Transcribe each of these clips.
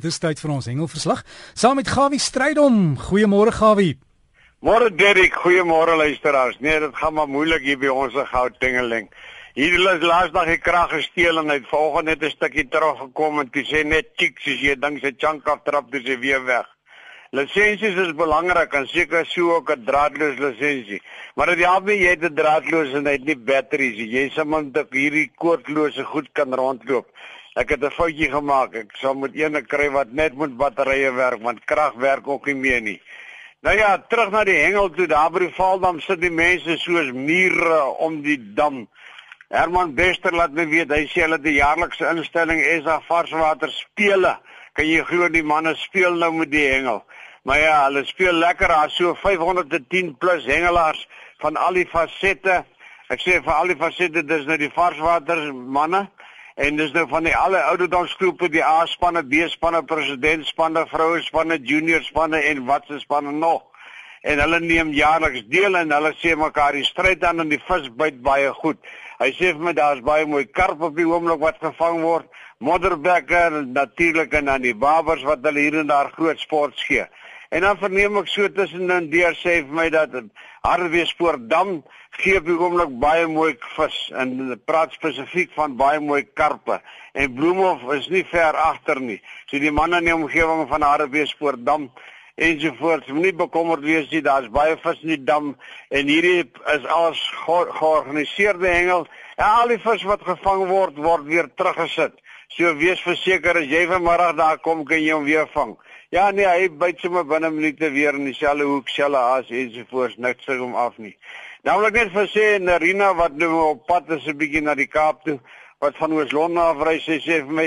Dit is tyd vir ons hengelverslag saam met Gawie Strydom. Goeiemôre Gawie. Môre Derek, goeiemôre luisteraars. Nee, dit gaan maar moeilik hier by ons se goudtingeling. Hier is laasdag die krag gesteel en hy het vanoggend net 'n stukkie teruggekom en dit sê net tik soos jy dink sy chunk aftrap dis hy weer weg. Lisensies is belangrik en seker so ook 'n draadloos lisensie. Maar dit help nie jy het 'n draadloos en hy het nie batteries nie. Jy sê man dat hierdie koordlose goed kan rondloop. Ek het 'n foutjie gemaak. Ek sal moet eene kry wat net met batterye werk want krag werk ook nie meer nie. Nou ja, terug na die hengel toe. Daar by die Valdam sit die mense soos mure om die dam. Herman Bester laat my weet hy sê hulle het 'n jaarlikse instelling SA Varswater spele. Kan jy glo die manne speel nou met die hengel? Maar ja, hulle speel lekker. Daar's so 510 plus hengelaars van al die fasette. Ek sê vir al die fasette, dis nou die Varswater manne. En dis nou van die alle ouderdomsgroepe, die A-spanne, B-spanne, presidentspanne, vrouespanne, juniorspanne en watse spanne nog. En hulle neem jaarliks deel en hulle sê mekaar die stryd aan en die vis byt baie goed. Hy sê vir my daar's baie mooi karp op die oomblik wat gevang word, modderbekker natuurlik en dan die babers wat hulle hier en daar groot sport gee. En dan verneem ek so tussen en deur sê vir my dat Harweespoortdam gee op die oomblik baie mooi vis en praat spesifiek van baie mooi karpe en Bloemhof is nie ver agter nie. So die manne in die omgewing van Harweespoortdam ensovoorts moenie bekommerd wees nie, daar's baie vis in die dam en hierdie is alles georganiseerde hengel. En al die vis wat gevang word word weer teruggesit. So wees verseker as jy vanmiddag daar kom kan jy hom weer vang. Ja nee, hy byt sommer binne minute weer in dieselfde hoek, selle as ensovoorts, niks sê hom af nie. Nou wil ek net vir sê Narina wat nou op pad is 'n bietjie na die Kaap toe, wat van Oos-London af ry, sy sê vir my,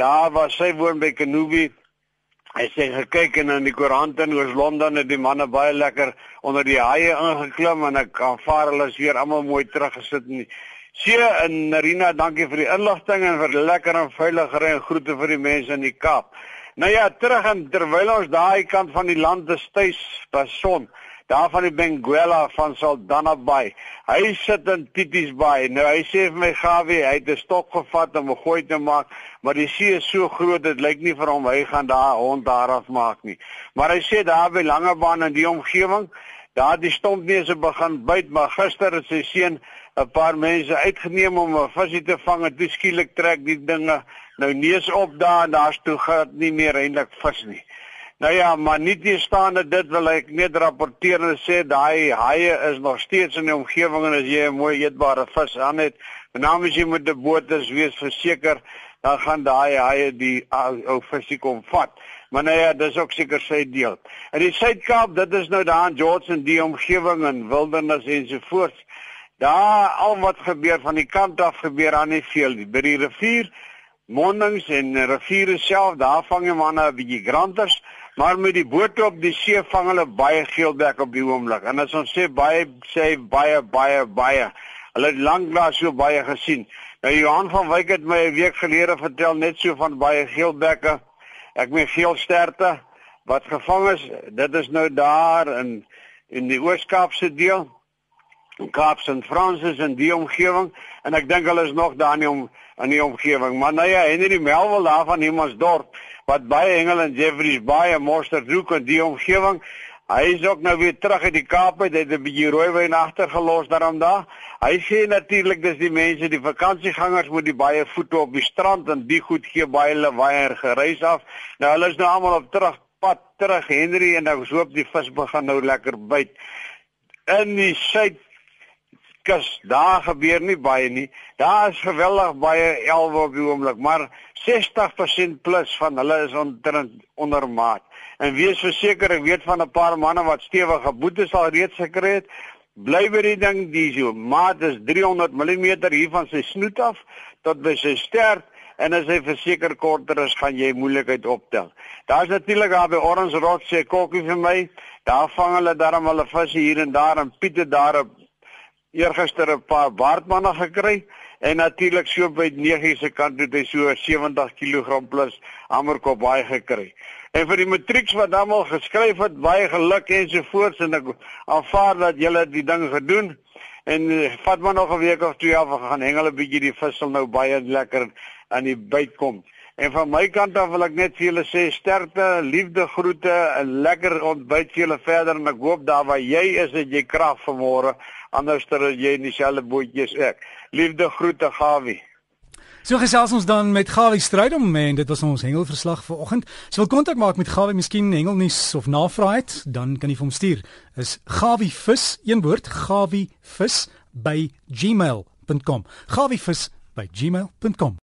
daar was sy woon by Kanubi. Hy sê gekyk en in die koerant in Oos-London het die manne baie lekker onder die haie ingeklim en ek aanvaar hulle is weer almal mooi teruggesit in die Sien en Narina, dankie vir die inligting en vir lekker en veilige ry en groete vir die mense in die Kaap. Nou ja, terug en terwyl ons daai kant van die land te stuis beson, daar van die Benguela van Saldanha Bay. Hy sit in Tities Bay. Nou hy sê vir my Gawie, hy het 'n stok gevat om 'n gooi te maak, maar die see is so groot dit lyk nie vir hom hy gaan daar hond daar af maak nie. Maar hy sê daar by Langebaan in die omgewing, daar die stompneuse begin byt, maar gister het sy seun 'n paar mense uitgeneem om 'n visie te vang en toe skielik trek die dinge nou neus op daar en daar's toe gaan nie meer eintlik vis nie. Nou ja, maar nie te staan dat dit wil ek net rapporteer en sê daai haie is nog steeds in die omgewing en as jy 'n mooi eetbare vis aan het, benaam as jy met 'n boot is, wees verseker dan gaan daai haie die ou visie kom vat. Maar nou ja, dis ook seker sy deel. In die Suid-Kaap, dit is nou daar in George en die omgewing en wildernis ensovoorts. Daar al wat gebeur van die kant af gebeur aan nie veel nie. By die rivier mondings en riviere self, daar vang jy manne 'n bietjie granters, maar met die bote op die see vang hulle baie geelbek op die oomblik. En as ons sê baie sê baie baie baie. Hulle het lanklaas so baie gesien. Nou Johan van Wyk het my 'n week gelede vertel net so van baie geelbekke. Ek meen geelsterte wat gevang is. Dit is nou daar in in die Oos-Kaapse deel. Kaaps en Fransis in die omgewing en ek dink hulle is nog daar nie om in die omgewing. Maar nou ja, Henry Melville daar van Hemelsdorp wat baie Engel en Jeffreys baie Monsterdhoek in die omgewing. Hy is ook nou weer terug uit die Kaap uit. Het 'n bietjie rooiwyn agtergelos daarom daar. Hy sê natuurlik dis die mense, die vakansiegangers moet die baie voete op die strand en die goed gee baie lawaai en gereis af. Nou hulle is nou almal op terugpad terug Henry en ek hoop die vis begin nou lekker byt. In die suid kus daar gebeur nie baie nie. Daar is geweldig baie elwe op die oomblik, maar 60% plus van hulle is onder ondermaat. En wees verseker, ek weet van 'n paar manne wat stewige boetes al reeds gekry het. Bly by die ding, die so maat is 300 mm hier van sy snoet af tot by sy stert en as hy verseker korter is, gaan jy moeilikheid optel. Daar's natuurlik daar by Orange Rock sê kokkie vir my. Daar vang hulle darm hulle visse hier en daar en Piete daar op eergister 'n paar baardmanne gekry en natuurlik so by 9 se kant het hy so 70 kg plus hamerkop baie gekry. En vir die matrieks wat dan al geskryf het, baie geluk ensovoorts en ek aanvaar dat julle die ding gedoen en eh, vat maar nog 'n week of twee af gaan hengel 'n bietjie die vissel nou baie lekker aan die byt kom. En van my kant af wil ek net vir julle sê sterkte, liefde, groete, 'n lekker ontbyt vir julle verder en ek hoop daar waar jy is dat jy krag vanmôre anders dat jy in dieselfde bootjie is ek. Liefde, groete, Gawie. So gesels ons dan met Gawie Strydom en dit was ons hengelverslag vir oggend. So wil kontak maak met Gawie, miskien hengelnuus of navraag het, dan kan jy vir hom stuur. Is Gawie vis, een woord, Gawie vis by gmail.com. Gawie vis by gmail.com.